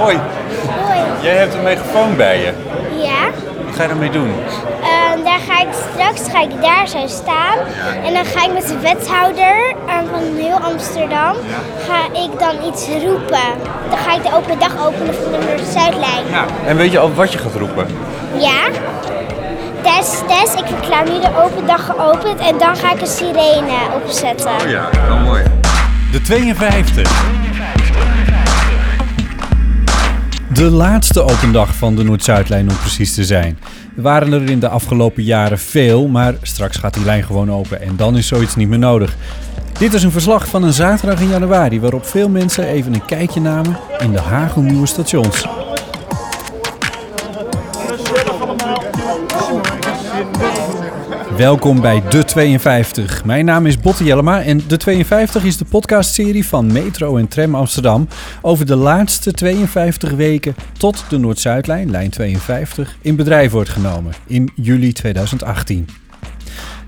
Hoi, Hoi. jij hebt een megafoon bij je. Ja. Wat ga je ermee doen? Ehm, daar ga ik straks ga ik daar zo staan. En dan ga ik met de wethouder van heel Amsterdam ga ik dan iets roepen. Dan ga ik de open dag openen van de Noord-Zuidlijn. Ja. En weet je al wat je gaat roepen? Ja. Test, test. Ik verklaar nu de open dag geopend en dan ga ik een sirene opzetten. ja, wel mooi. De 52. De laatste open dag van de Noord-Zuidlijn om precies te zijn. Er waren er in de afgelopen jaren veel, maar straks gaat die lijn gewoon open en dan is zoiets niet meer nodig. Dit is een verslag van een zaterdag in januari waarop veel mensen even een kijkje namen in de hagelnieuwe stations. Welkom bij De 52. Mijn naam is Botte Jellema en De 52 is de podcastserie van Metro en Tram Amsterdam over de laatste 52 weken tot de Noord-Zuidlijn, lijn 52, in bedrijf wordt genomen in juli 2018.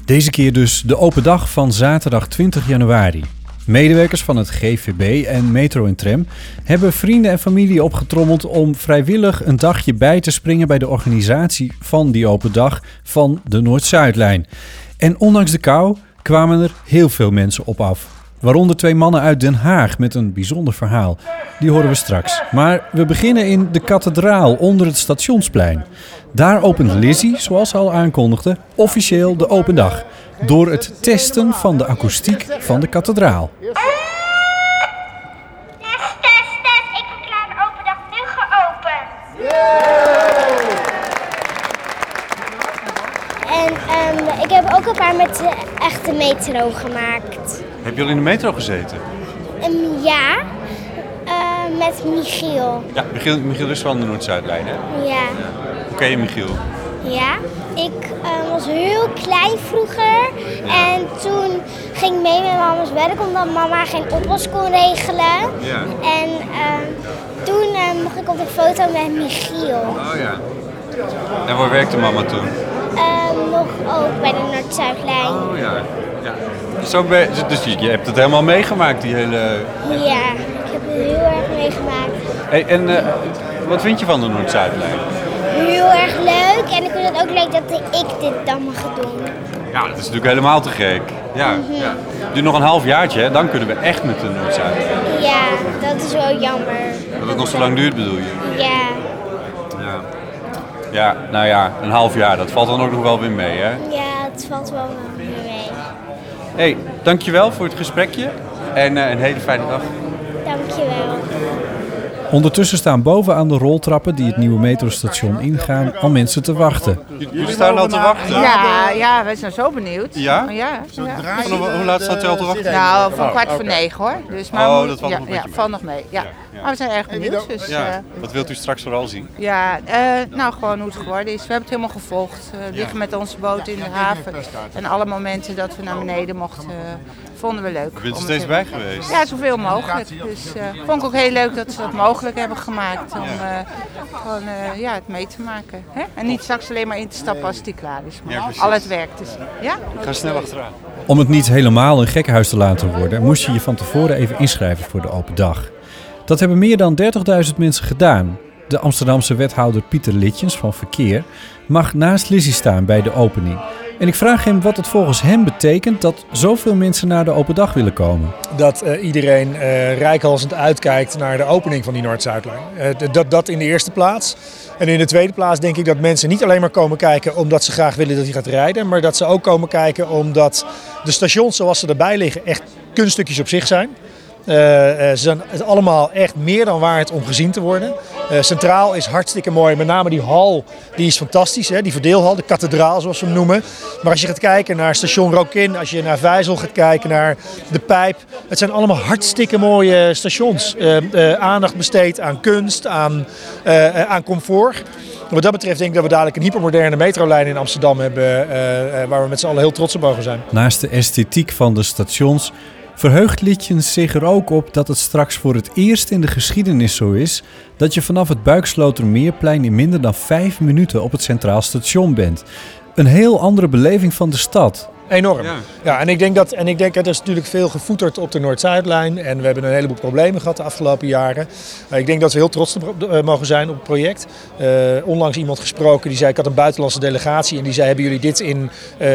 Deze keer dus de open dag van zaterdag 20 januari. Medewerkers van het GVB en Metro en Tram hebben vrienden en familie opgetrommeld om vrijwillig een dagje bij te springen bij de organisatie van die open dag van de Noord-Zuidlijn. En ondanks de kou kwamen er heel veel mensen op af. Waaronder twee mannen uit Den Haag met een bijzonder verhaal. Die horen we straks. Maar we beginnen in de kathedraal onder het stationsplein. Daar opent Lizzie, zoals ze al aankondigde, officieel de open dag. Door het testen van de akoestiek van de kathedraal. Test, test, test. Ik verklaar de open dag nu geopend. En ehm, ik heb ook een paar met de echte metro gemaakt. Heb je al in de metro gezeten? Ehm, ja, eh, met Michiel. Ja, Michiel, Michiel is van de Noord-Zuidlijn, hè? Ja, Hoe ken je Michiel? ja. Ik eh, was heel klein vroeger en toen ging ik mee met mama's werk omdat mama geen oppas kon regelen. Ja. En ehm, toen eh, mocht ik op de foto met Michiel. Oh ja. En waar werkte mama toen? Ehm, nog ook bij de Noord-Zuidlijn. Oh ja. ja. Zo ben, dus je, je hebt het helemaal meegemaakt, die hele... Ja, ik heb het heel erg meegemaakt. Hey, en eh, wat vind je van de Noord-Zuidlijn? Heel erg leuk en ik vind het ook leuk dat ik dit dan mag doen. Ja, dat is natuurlijk helemaal te gek. Ja, ja. Duurt nog een half jaartje, hè? dan kunnen we echt met de Noord-Zuidlijn. Ja, dat is wel jammer. Dat het nog zo lang duurt, bedoel je? Ja, Ja. Ja, nou ja, een half jaar, dat valt dan ook nog wel weer mee, hè? ja, het valt wel weer mee. hey, dankjewel voor het gesprekje en eh, een hele fijne dag. Ondertussen staan bovenaan de roltrappen die het nieuwe metrostation ingaan al mensen te wachten. Jullie staan al te wachten? Ja, ja, wij zijn zo benieuwd. Ja? Ja, ja. Van hoe hoe laat staat u al te wachten? Nou, van kwart voor negen hoor. Dus, maar Oh, dat valt ja, nog een ja, valt nog mee. Ja. Maar we zijn erg benieuwd. Dus, Ja, ja, wat wilt u straks vooral zien? ja eh, nou gewoon hoe het geworden is. We hebben het helemaal gevolgd. Eh, We liggen met onze boot in de haven. En alle momenten dat we naar beneden mochten, eh, vonden we leuk. Bent u Om steeds bij geweest? Ja, zoveel mogelijk. Dus eh vond ik ook heel leuk dat ze dat mogelijk hebben gemaakt. Om eh, gewoon eh, ja, het mee te maken. Hè? En niet straks alleen maar in te stappen als die klaar is. Maar al het werk te zien. Ja? Ik ga snel achteraan. Om het niet helemaal een gekkenhuis te laten worden, moest je je van tevoren even inschrijven voor de open dag. Dat hebben meer dan 30.000 mensen gedaan. De Amsterdamse wethouder Pieter Litjens van Verkeer mag naast Lizzie staan bij de opening. En ik vraag hem wat het volgens hem betekent dat zoveel mensen naar de open dag willen komen. dat eh, iedereen rijkhalsend uitkijkt naar de opening van die Noord-Zuidlijn. Eh, dat, dat in de eerste plaats. En in de tweede plaats denk ik dat mensen niet alleen maar komen kijken omdat ze graag willen dat hij gaat rijden, maar dat ze ook komen kijken omdat de stations zoals ze erbij liggen echt kunststukjes op zich zijn. Eh, eh, ze zijn allemaal echt meer dan waard om gezien te worden. Eh, Centraal is hartstikke mooi. Met name die hal, die is fantastisch. Hè? Die verdeelhal, de kathedraal zoals we hem noemen. Maar als je gaat kijken naar station Rokin, als je naar Vijzel gaat kijken, naar de Pijp. Het zijn allemaal hartstikke mooie stations. Aandacht besteed aan kunst, aan, aan comfort. Wat dat betreft denk ik dat we dadelijk een hypermoderne metrolijn in Amsterdam hebben. waar we met z'n allen heel trots op mogen zijn. Naast de esthetiek van de stations verheugt Litjens zich er ook op dat het straks voor het eerst in de geschiedenis zo is dat je vanaf het Buikslotermeerplein in minder dan vijf minuten op het Centraal Station bent. Een heel andere beleving van de stad. Enorm. Ja. Ja. en ik denk dat, en ik denk, er is natuurlijk veel gevoeterd op de Noord-Zuidlijn. En we hebben een heleboel problemen gehad de afgelopen jaren. Maar ik denk dat we heel trots eh, mogen zijn op het project. Eh, onlangs iemand gesproken die zei, ik had een buitenlandse delegatie. En die zei, hebben jullie dit in eh,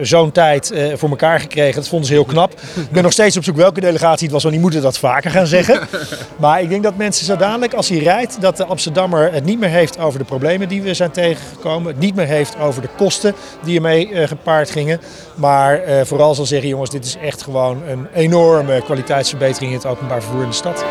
zo'n tijd voor elkaar gekregen? Dat vonden ze heel knap. ik ben nog steeds op zoek welke delegatie het was, want die moeten dat vaker gaan zeggen. maar ik denk dat mensen zo dadelijk, als hij rijdt, dat de Amsterdammer het niet meer heeft over de problemen die we zijn tegengekomen. Het niet meer heeft over de kosten die ermee gepaard gingen. Maar eh, vooral zal zeggen, jongens, dit is echt gewoon een enorme kwaliteitsverbetering in het openbaar vervoer in de stad.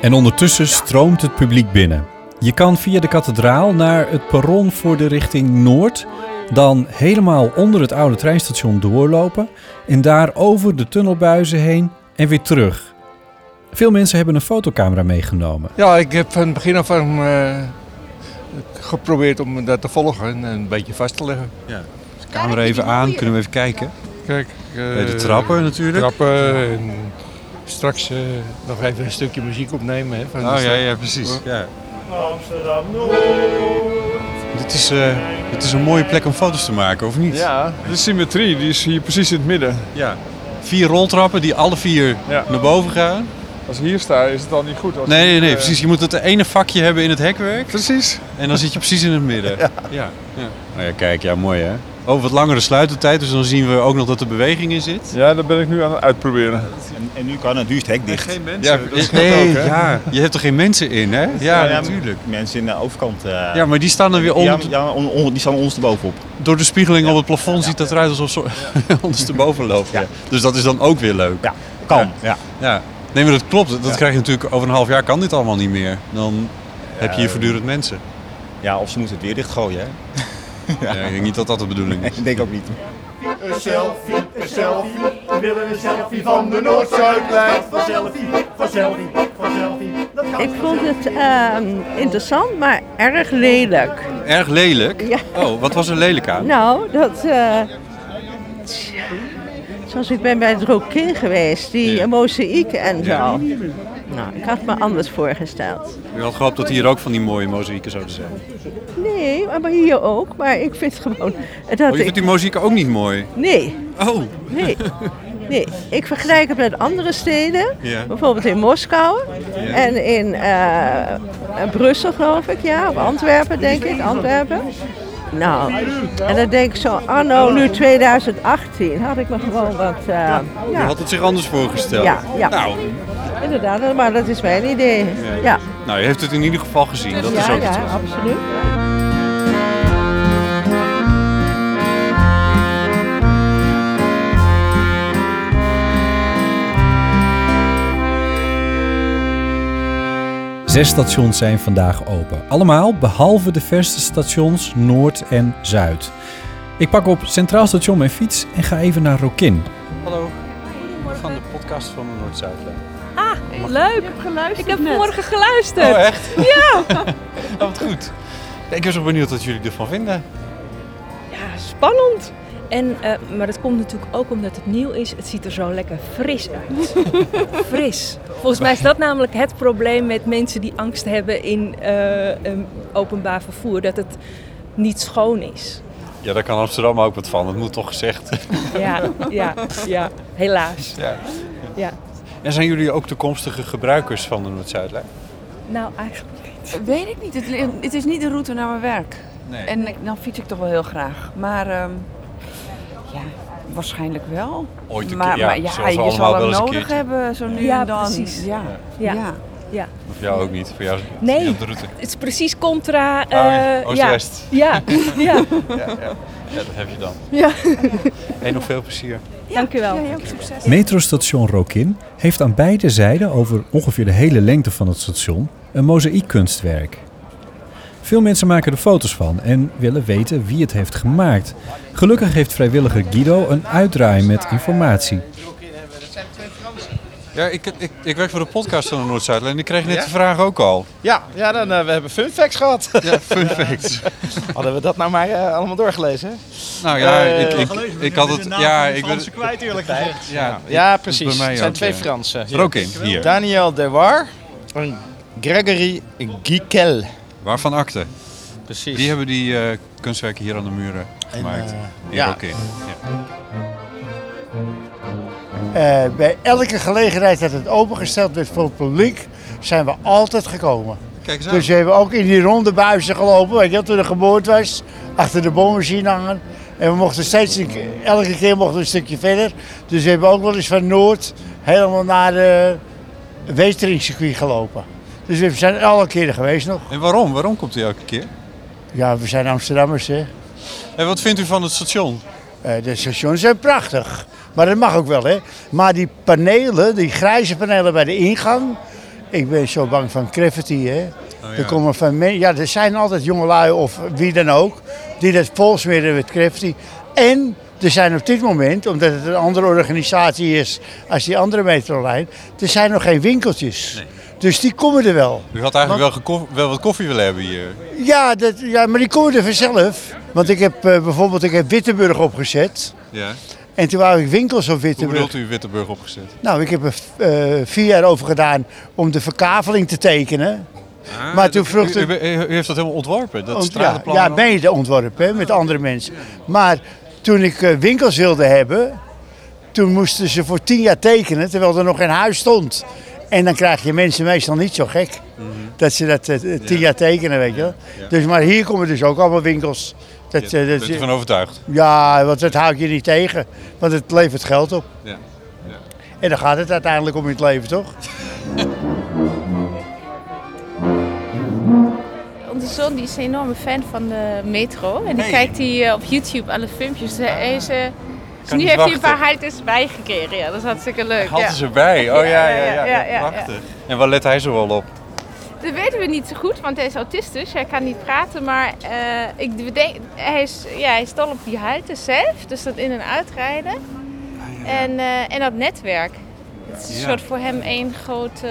En ondertussen stroomt het publiek binnen. Je kan via de kathedraal naar het perron voor de richting Noord, dan helemaal onder het oude treinstation doorlopen en daar over de tunnelbuizen heen en weer terug. Veel mensen hebben een fotocamera meegenomen. Ja, ik heb van het begin af aan eh, geprobeerd om dat te volgen en een beetje vast te leggen. Camera even aan, kunnen we even kijken. Kijk, eh, Bij de trappen natuurlijk. trappen en straks eh, nog even een stukje muziek opnemen. Hè, van de Oh ja, ja, precies. Ja. Amsterdam. Dit, is, eh, dit is een mooie plek om foto's te maken, of niet? Ja, de symmetrie die is hier precies in het midden. Ja. Vier roltrappen die alle vier Ja. naar boven gaan. Als ik hier sta is het al niet goed. Als Nee, nee, nee, eh, precies. Je moet het ene vakje hebben in het hekwerk. Precies. En dan zit je precies in het midden. Ja. ja. Nou ja, kijk, ja, mooi hè. Oh, wat langere sluitertijd, dus dan zien we ook nog dat er beweging in zit. Ja, dat ben ik nu aan het uitproberen. En, en nu kan het duurst hek dicht. Geen mensen. Ja, dat is nee, ook, hè? ja, je hebt er geen mensen in, hè? Ja, natuurlijk. Mensen in de overkant. eh, Ja, maar die staan er weer ja, onder. ja, on- on- die staan onderstebovenop. Door de spiegeling op het plafond ziet dat eruit alsof ze ondersteboven lopen. Ja. Ja. Dus dat is dan ook weer leuk. Ja, kan. Ja. Nee, maar dat klopt. Dat krijg je natuurlijk over een half jaar kan dit allemaal niet meer. Dan heb je hier voortdurend mensen. ja, of ze moeten het weer dichtgooien. Hè? Ja. ik denk niet dat dat de bedoeling is. Ik denk ook niet. Een selfie, een selfie. We willen een selfie van de Noord-Zuidlijn. Van selfie, van selfie, van selfie. Ik vond het ehm, interessant, maar erg lelijk. Erg lelijk. Ja. Oh, wat was er lelijk aan? Nou, dat. eh, tja, zoals ik ben bij het Rokin geweest, die Ja. mozaïek en zo. Ja. Nou, ik had me anders voorgesteld. U had gehoopt dat hier ook van die mooie mozaïeken zouden zijn. Nee, maar hier ook. Maar ik vind gewoon dat Oh, je vindt die mozaïeken ook niet mooi? Nee, Oh, nee. Nee, ik vergelijk het met andere steden. Ja. Bijvoorbeeld in Moskou en in eh, Brussel, geloof ik, ja. Of Antwerpen, denk ik. Antwerpen. Nou, en dan denk ik zo, anno nu 2018, had ik me gewoon wat... eh, je ja, had het zich anders voorgesteld. Ja, ja. Nou, inderdaad, maar dat is mijn idee. Ja, nou, je heeft het in ieder geval gezien. Dat is ja, ook ja, absoluut. Zes stations zijn vandaag open. Allemaal behalve de verste stations Noord en Zuid. Ik pak op Centraal Station mijn fiets en ga even naar Rokin. Hallo, van de podcast van Noord-Zuidlijn. Leuk. Ik heb geluisterd. Ik heb vanmorgen geluisterd. Oh, echt? Ja. Oh, wat goed. Ik ben zo benieuwd wat jullie ervan vinden. ja, spannend. En, eh, maar dat komt natuurlijk ook omdat het nieuw is. Het ziet er zo lekker fris uit. fris. Volgens mij is dat namelijk het probleem met mensen die angst hebben in eh, een openbaar vervoer. Dat het niet schoon is. Ja, daar kan Amsterdam ook wat van. Dat moet toch gezegd. Ja, ja, ja. Helaas. Ja. Ja. En zijn jullie ook toekomstige gebruikers van de Noord-Zuidlijn? Nou, eigenlijk niet. Weet ik niet. Het, is niet de route naar mijn werk. Nee. En dan fiets ik toch wel heel graag. Maar ehm, ja, waarschijnlijk wel. Ooit een maar, keer, ja, maar ja, zoals we je allemaal zal wel hem nodig keertje. hebben zo nu Ja, en dan. precies. Ja. Ja. Ja. Ja. Voor jou ook niet. Voor jou is het Nee. niet op de route. Het is precies contra. Oh, ja. eh, Oost-West. Ja. ja. ja. Ja, ja. ja, dat heb je dan. Ja. En nog veel plezier. Dank u wel. Metrostation Rokin heeft aan beide zijden over ongeveer de hele lengte van het station een mozaïekkunstwerk. Veel mensen maken er foto's van en willen weten wie het heeft gemaakt. Gelukkig heeft vrijwilliger Guido een uitdraai met informatie. Ja, ik, ik, ik werk voor de podcast van de Noord-Zuidlijn en ik kreeg net de vraag ook al. Ja, ja dan, eh, we hebben fun facts gehad. Ja, fun facts. Hadden we dat nou maar eh, allemaal doorgelezen? Nou ja, Eh, ik, ik, ik had het... Ja, ik ben... kwijt eerlijk gezegd. Ja, Ja, precies. Het zijn ook, twee ja. Fransen. Er ook in, hier. Daniel Dewar Een Gregory Gikel. Waarvan akte? Precies. Die hebben die eh, kunstwerken hier aan de muren gemaakt. eh, ja. ook in. Ja. Eh, bij elke gelegenheid dat het opengesteld werd voor het publiek, zijn we altijd gekomen. Kijk eens aan. Dus we hebben ook in die ronde buizen gelopen, weet je, wel, toen er geboord was, achter de boormachine hangen. En we mochten steeds, elke keer mochten we een stukje verder. Dus we hebben ook wel eens van Noord helemaal naar de Weteringscircuit gelopen. Dus we zijn alle keren geweest nog. En waarom? Waarom komt u elke keer? Ja, we zijn Amsterdammers, hè. En wat vindt u van het station? Eh, de stations zijn prachtig. Maar dat mag ook wel, hè. Maar die panelen, die grijze panelen bij de ingang... Ik ben zo bang van graffiti, hè. Oh, ja. er, komen van men- ja, er zijn altijd jongelui of wie dan ook... die dat volsmeren met graffiti. En er zijn op dit moment, omdat het een andere organisatie is... als die andere metrolijn... er zijn nog geen winkeltjes. Dus die komen er wel. U had eigenlijk wel, gekoff- wel wat koffie willen hebben hier. Ja, dat, ja maar die komen er vanzelf. Want ik heb eh, bijvoorbeeld ik heb Wittenburg opgezet... Ja. En toen wou ik winkels op Hoe Wittenburg. bedoelt u Wittenburg opgezet? Nou, ik heb er eh, vier jaar over gedaan om de verkaveling te tekenen. Ah, maar toen vroeg u, u, u heeft dat helemaal ontworpen, dat ont- ja, ja, mede ontworpen hè, met andere mensen. Maar toen ik eh, winkels wilde hebben, toen moesten ze voor tien jaar tekenen, terwijl er nog geen huis stond. En dan krijg je mensen meestal niet zo gek. Dat ze dat eh, tien jaar tekenen, weet je wel. Ja. Dus, maar hier komen dus ook allemaal winkels. Dat, Ja, eh, dat- bent u van overtuigd? Ja, want dat hou ik je niet tegen. Want het levert geld op. Ja. ja. En dan gaat het uiteindelijk om in het leven, toch? Onze zoon die is een enorme fan van de metro. En die Hey. kijkt hij eh, op YouTube alle filmpjes. Hij is, eh, dus nu heeft hij een paar haltes bijgekregen. Ja, dat is hartstikke leuk. Hadden ja. ze erbij? Oh ja, ja, ja. Prachtig. En waar let hij zo wel op? Dat weten we niet zo goed, want hij is autistisch. Hij kan niet praten. Maar eh, ik denk, hij, is, ja, hij is dol op die haltes zelf. Dus dat in- en uitrijden. En, eh, en dat netwerk. Het is een soort voor hem één grote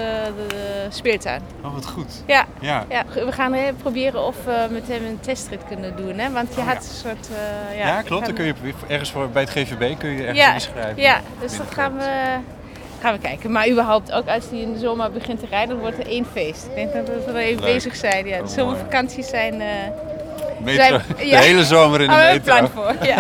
speeltuin. Oh, wat goed. Ja, Ja. ja. we gaan eh, proberen of we met hem een testrit kunnen doen. Hè? Want je had een soort... eh, ja, klopt. Dan kun je ergens voor, bij het GVB kun je ergens inschrijven. Ja, dus dat gaan we, gaan we kijken. Maar überhaupt, ook als hij in de zomer begint te rijden, dan wordt er één feest. Ik denk dat we er even Leuk. bezig zijn. Ja, de Oh, zomervakanties zijn... Metro, zijn- de hele zomer in de een metro. plan voor, ja.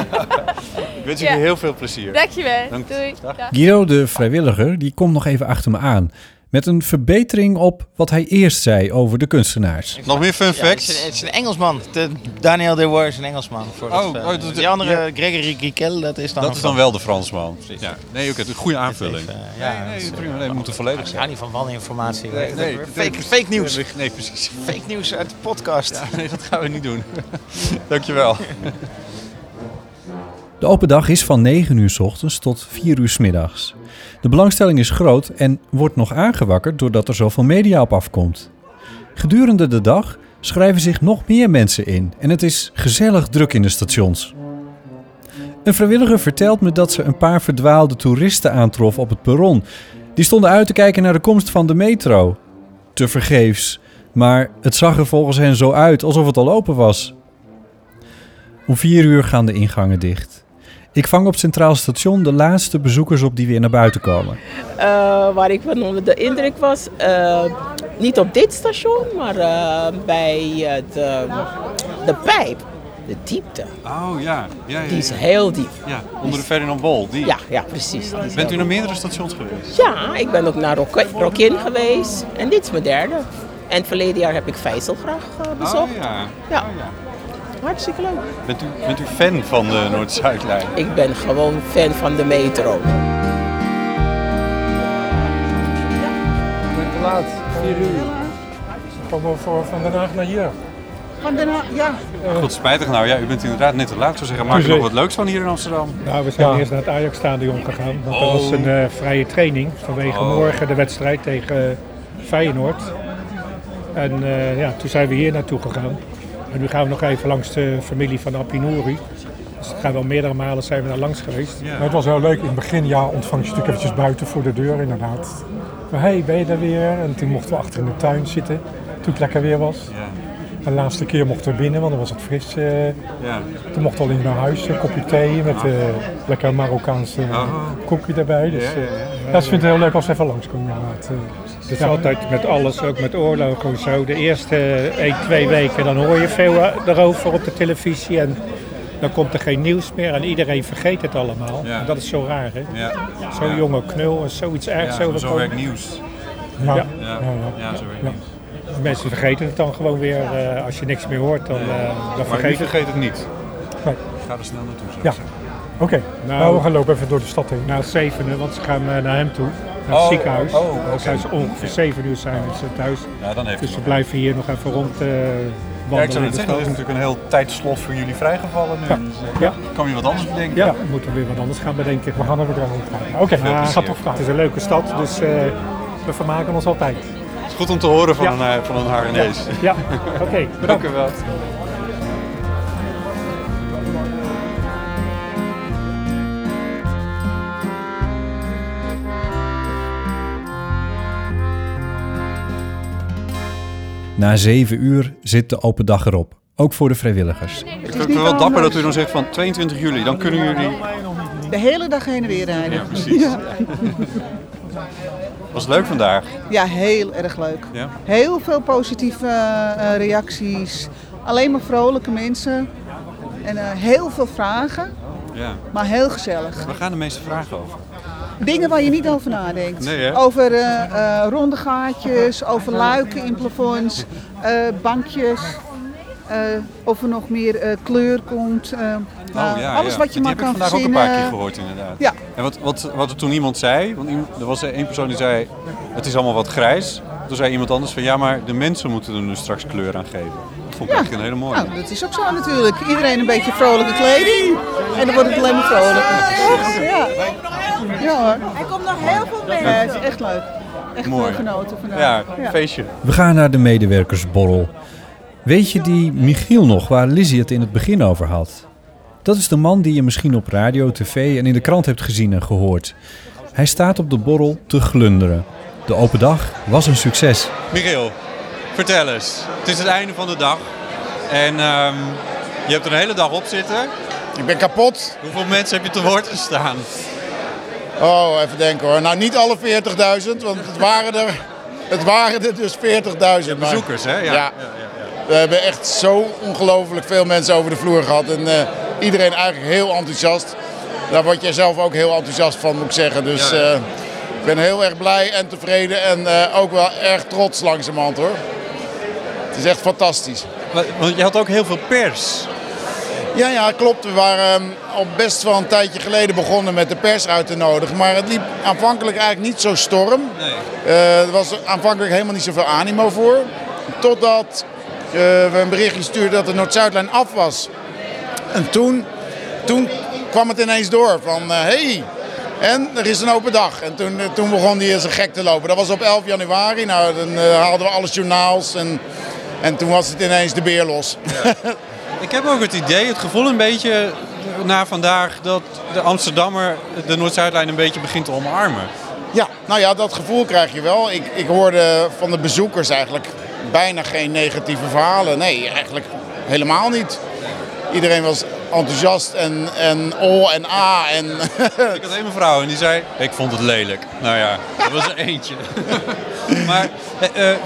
Ik wens Ja. jullie heel veel plezier. Dankjewel. Dank. Doei. Dag. Guido, de vrijwilliger, die komt nog even achter me aan. Met een verbetering op wat hij eerst zei over de kunstenaars. Nog meer fun Ja, facts? het, is een, het is een Engelsman. De, Daniel De Boer is een Engelsman. Voor Oh, het, eh, oh, dat- die andere, ja. Gregory Gikel, dat is dan Dat is dan wel de Fransman. Ja. Nee, oké, een goede aanvulling. Even, eh, ja, nee, nee, is, prima. Nee, we moeten volledig Ik zijn. hou niet van waninformatie. Nee, nee, fake, nee, fake nieuws. Nee, nee, precies. Fake nieuws uit de podcast. Ja, nee, dat gaan we niet doen. Dankjewel. De open dag is van 9 uur 's ochtends tot 4 uur 's middags. De belangstelling is groot en wordt nog aangewakkerd doordat er zoveel media op afkomt. Gedurende de dag schrijven zich nog meer mensen in en het is gezellig druk in de stations. Een vrijwilliger vertelt me dat ze een paar verdwaalde toeristen aantrof op het perron. Die stonden uit te kijken naar de komst van de metro. Te vergeefs, maar het zag er volgens hen zo uit alsof het al open was. Om vier uur gaan de ingangen dicht. Ik vang op Centraal Station de laatste bezoekers op die weer naar buiten komen. Eh, waar ik van onder de indruk was, eh, niet op dit station, maar eh, bij eh, de, de pijp, de diepte. Oh ja. ja, ja, Die is ja. heel diep. Ja, onder de Ferdinand Bol. Die. Ja, ja precies. Bent u naar meerdere stations geweest? Ja, ik ben ook naar Rock- Rockin geweest en dit is mijn derde. En verleden jaar heb ik Vijzelgracht uh, bezocht. Oh ja. Ja. Hartstikke leuk. Bent u, bent u fan van de Noord-Zuidlijn? Ik ben gewoon fan van de metro. te laat, 4 uur. Komen we voor van Den Haag naar hier. Van Den Haag, ja. Goed, spijtig nou. Ja, u bent inderdaad net te laat. Ik zou zeggen, maak er nog wat leuks van hier in Amsterdam. Nou, we zijn Ja. eerst naar het Ajax-stadion gegaan. Want Oh. dat was een eh, vrije training vanwege Oh. morgen de wedstrijd tegen eh, Feyenoord. En eh, ja, toen zijn we hier naartoe gegaan. En nu gaan we nog even langs de familie van Apinouri. Dus gaan we al meerdere malen zijn we daar langs geweest. Maar het was heel leuk. In het begin ja, ontvang je natuurlijk eventjes buiten voor de deur, inderdaad. Maar hey, ben je daar weer? En toen mochten we achter in de tuin zitten, toen het lekker weer was. Ja. De laatste keer mochten we binnen, want dan was het fris. eh. Ja. Toen mochten we al in naar huis, een kopje thee met eh, lekker Marokkaanse koekje daarbij. Dus, Ja, ja, eh, ja. ja, ze vindt het heel leuk als ze even langskomen eh. Het is Ja. altijd met alles, ook met oorlog en zo. De eerste 1, 2 weken dan hoor je veel eh, erover op de televisie. En dan komt er geen nieuws meer en iedereen vergeet het allemaal. Ja. Dat is zo raar, hè? Ja. Zo'n Ja. jonge knul en zoiets ergs Ja, zo werkt nieuws. Ja. Ja. Ja. Ja, Ja. ja, zo werkt Ja. nieuws. Mensen vergeten het dan gewoon weer. eh, als je niks meer hoort, dan, eh, dan Maar vergeet u vergeet het niet. Nee. Ga er snel naartoe, zou Ja. Oké, Nou, nou, we gaan lopen even door de stad heen. Nou, zevenen, want ze gaan eh, naar hem toe. Naar het Oh, ziekenhuis. oh, Dan oké. zijn ze ongeveer 7 uur zijn ze thuis. Ja, dan heeft dus we blijven hier nog even rond eh wandelen. Ja, ik zou de zeggen, er is natuurlijk een heel tijdslot voor jullie vrijgevallen nu. Ja. Dus, Ja. Kan je wat anders bedenken? Ja, we moeten weer wat anders gaan bedenken. We gaan even daar rondgaan. Oké, Maar dat gaat toch Het is een leuke stad, dus eh, we vermaken ons altijd. Het is goed om te horen van Ja. een, eh, van een. Ja, oké. Dank u wel. Na zeven uur zit de open dag erop. Ook voor de vrijwilligers. Ik vind het wel dapper dat u dan zegt van 22 juli, dan kunnen jullie... De hele dag heen en weer rijden. Ja, precies. Ja, Was het leuk vandaag? Ja, heel erg leuk. Ja? Heel veel positieve eh, reacties. Alleen maar vrolijke mensen. En eh, heel veel vragen, Ja. maar heel gezellig. Waar gaan de meeste vragen over? Dingen waar je niet over nadenkt. Nee? Over eh, eh, ronde gaatjes, over luiken in plafonds, eh, bankjes. eh, of er nog meer eh, kleur komt. eh, oh ja, alles ja. wat je maar heb kan ik vandaag verzinnen. ook een paar keer gehoord inderdaad. Ja. En wat, wat, wat er toen iemand zei, want iemand- er was één persoon die zei, het is allemaal wat grijs. Toen zei iemand anders van, ja maar de mensen moeten er nu straks kleur aan geven. Dat vond ik Ja. echt een hele mooie. Nou, dat is ook zo natuurlijk. Iedereen een beetje vrolijke kleding. En dan wordt het alleen maar vrolijker. Ja. Ja hoor. Hij komt nog heel veel mee. Ja, het is echt leuk. Echt Mooi. genoten vandaag. Ja, feestje. We gaan naar de medewerkersborrel. Weet je die Michiel nog, waar Lizzie het in het begin over had? Dat is de man die je misschien op radio, tv en in de krant hebt gezien en gehoord. Hij staat op de borrel te glunderen. De open dag was een succes. Michiel, vertel eens. Het is het einde van de dag. En ehm, je hebt er een hele dag op zitten. Ik ben kapot. Hoeveel mensen heb je te woord gestaan? Oh, even denken hoor. Nou, niet alle 40.000, want het waren er, het waren er dus 40.000. maar- Bezoekers, hè? Ja. Ja. We hebben echt zo ongelooflijk veel mensen over de vloer gehad. En eh, iedereen eigenlijk heel enthousiast. Daar word jij zelf ook heel enthousiast van, moet ik zeggen. Dus eh, ik ben heel erg blij en tevreden. En eh, ook wel erg trots langzamerhand hoor. Het is echt fantastisch. Want je had ook heel veel pers. Ja, ja, klopt. We waren ehm, al best wel een tijdje geleden begonnen met de pers uit te nodigen. Maar het liep aanvankelijk eigenlijk niet zo storm. Nee. Eh, er was aanvankelijk helemaal niet zoveel animo voor. Totdat we een berichtje stuurden dat de Noord-Zuidlijn af was. En toen, toen kwam het ineens door van hé, hey, en er is een open dag. En toen, eh, toen begon die als een gek te lopen. Dat was op 11 januari. Nou, dan eh, haalden we alle journaals en, en toen was het ineens de beer los. Ik heb ook het idee, het gevoel een beetje na vandaag dat de Amsterdammer de Noord-Zuidlijn een beetje begint te omarmen. Ja, nou ja, dat gevoel krijg je wel. Ik, ik hoorde van de bezoekers eigenlijk bijna geen negatieve verhalen. Nee, eigenlijk helemaal niet. Iedereen was enthousiast en, en oh en ah. En Ik had één mevrouw en die zei, ik vond het lelijk. Nou ja, dat was er eentje. maar eh, eh,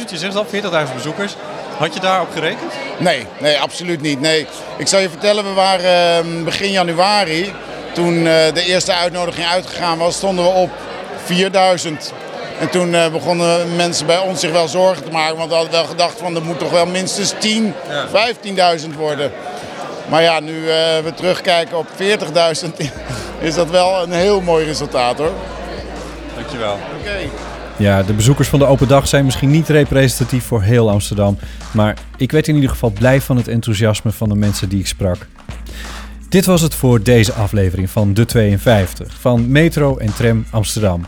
40.000, je zegt al 40.000 bezoekers. Had je daarop gerekend? Nee, nee, absoluut niet. Nee. Ik zal je vertellen, we waren eh, begin januari, toen eh, de eerste uitnodiging uitgegaan was, stonden we op 4000. En toen eh, begonnen mensen bij ons zich wel zorgen te maken, want we hadden wel gedacht van er moet toch wel minstens 10, 15.000 worden. Maar ja, nu eh, we terugkijken op 40.000 is dat wel een heel mooi resultaat hoor. Dankjewel. Oké. Ja, de bezoekers van de open dag zijn misschien niet representatief voor heel Amsterdam. Maar ik werd in ieder geval blij van het enthousiasme van de mensen die ik sprak. Dit was het voor deze aflevering van De 52 van Metro en Tram Amsterdam.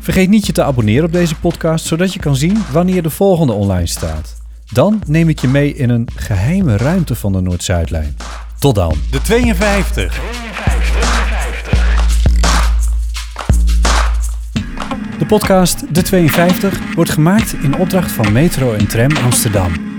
Vergeet niet je te abonneren op deze podcast, zodat je kan zien wanneer de volgende online staat. Dan neem ik je mee in een geheime ruimte van de Noord-Zuidlijn. Tot dan. De 52. De podcast De 52 wordt gemaakt in opdracht van Metro en Tram Amsterdam.